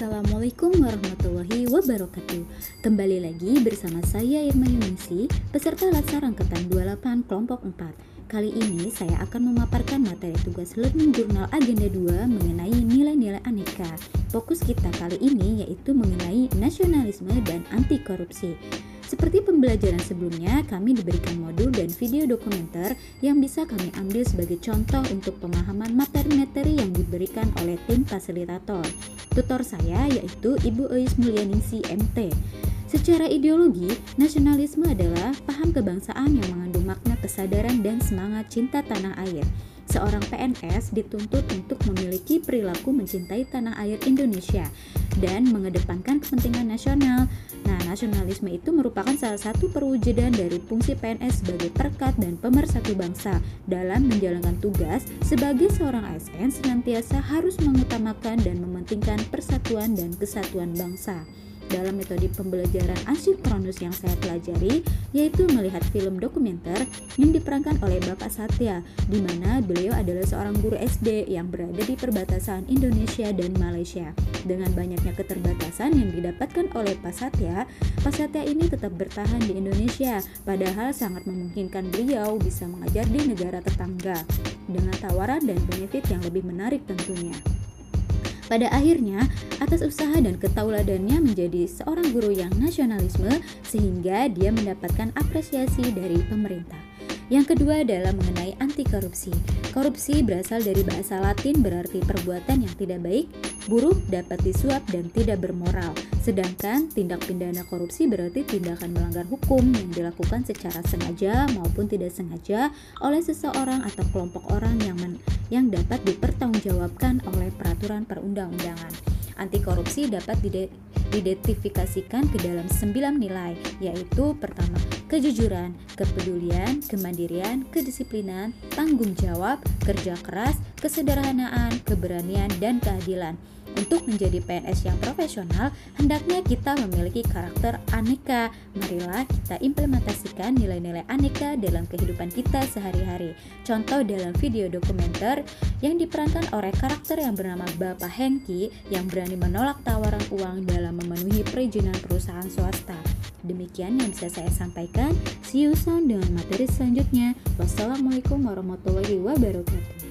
Assalamualaikum warahmatullahi wabarakatuh. Kembali lagi bersama saya Irma Yunisi Peserta Latsar Angkatan 28 Kelompok 4 Kali ini saya akan memaparkan materi tugas Learning Journal Agenda 2 mengenai nilai-nilai aneka. Fokus kita kali ini yaitu mengenai nasionalisme dan anti korupsi seperti pembelajaran sebelumnya, kami diberikan modul dan video dokumenter yang bisa kami ambil sebagai contoh untuk pemahaman materi-materi yang diberikan oleh tim fasilitator. Tutor saya yaitu Ibu Eis Mulyaningsi MT. Secara ideologi, nasionalisme adalah paham kebangsaan yang mengandung makna kesadaran dan semangat cinta tanah air seorang PNS dituntut untuk memiliki perilaku mencintai tanah air Indonesia dan mengedepankan kepentingan nasional. Nasionalisme itu merupakan salah satu perwujudan dari fungsi PNS sebagai perkat dan pemersatu bangsa dalam menjalankan tugas sebagai seorang ASN senantiasa harus mengutamakan dan mementingkan persatuan dan kesatuan bangsa dalam metode pembelajaran asinkronus yang saya pelajari yaitu melihat film dokumenter yang diperankan oleh Bapak Satya di mana beliau adalah seorang guru SD yang berada di perbatasan Indonesia dan Malaysia. Dengan banyaknya keterbatasan yang didapatkan oleh Pak Satya, Pak Satya ini tetap bertahan di Indonesia padahal sangat memungkinkan beliau bisa mengajar di negara tetangga dengan tawaran dan benefit yang lebih menarik tentunya. Pada akhirnya, atas usaha dan ketauladannya menjadi seorang guru yang nasionalisme sehingga dia mendapatkan apresiasi dari pemerintah. Yang kedua adalah mengenai anti korupsi. Korupsi berasal dari bahasa Latin berarti perbuatan yang tidak baik, buruk, dapat disuap dan tidak bermoral. Sedangkan tindak pidana korupsi berarti tindakan melanggar hukum yang dilakukan secara sengaja maupun tidak sengaja oleh seseorang atau kelompok orang yang men yang dapat dipertanggungjawabkan oleh peraturan perundang-undangan. Anti korupsi dapat diidentifikasikan ke dalam sembilan nilai, yaitu pertama, kejujuran, kepedulian, kemandirian, kedisiplinan, tanggung jawab, kerja keras, kesederhanaan, keberanian, dan keadilan. Untuk menjadi PNS yang profesional, hendaknya kita memiliki karakter aneka. Marilah kita implementasikan nilai-nilai aneka dalam kehidupan kita sehari-hari. Contoh dalam video dokumenter yang diperankan oleh karakter yang bernama Bapak Hengki yang berani menolak tawaran uang dalam memenuhi perizinan perusahaan swasta. Demikian yang bisa saya sampaikan. See you soon dengan materi selanjutnya. Wassalamualaikum warahmatullahi wabarakatuh.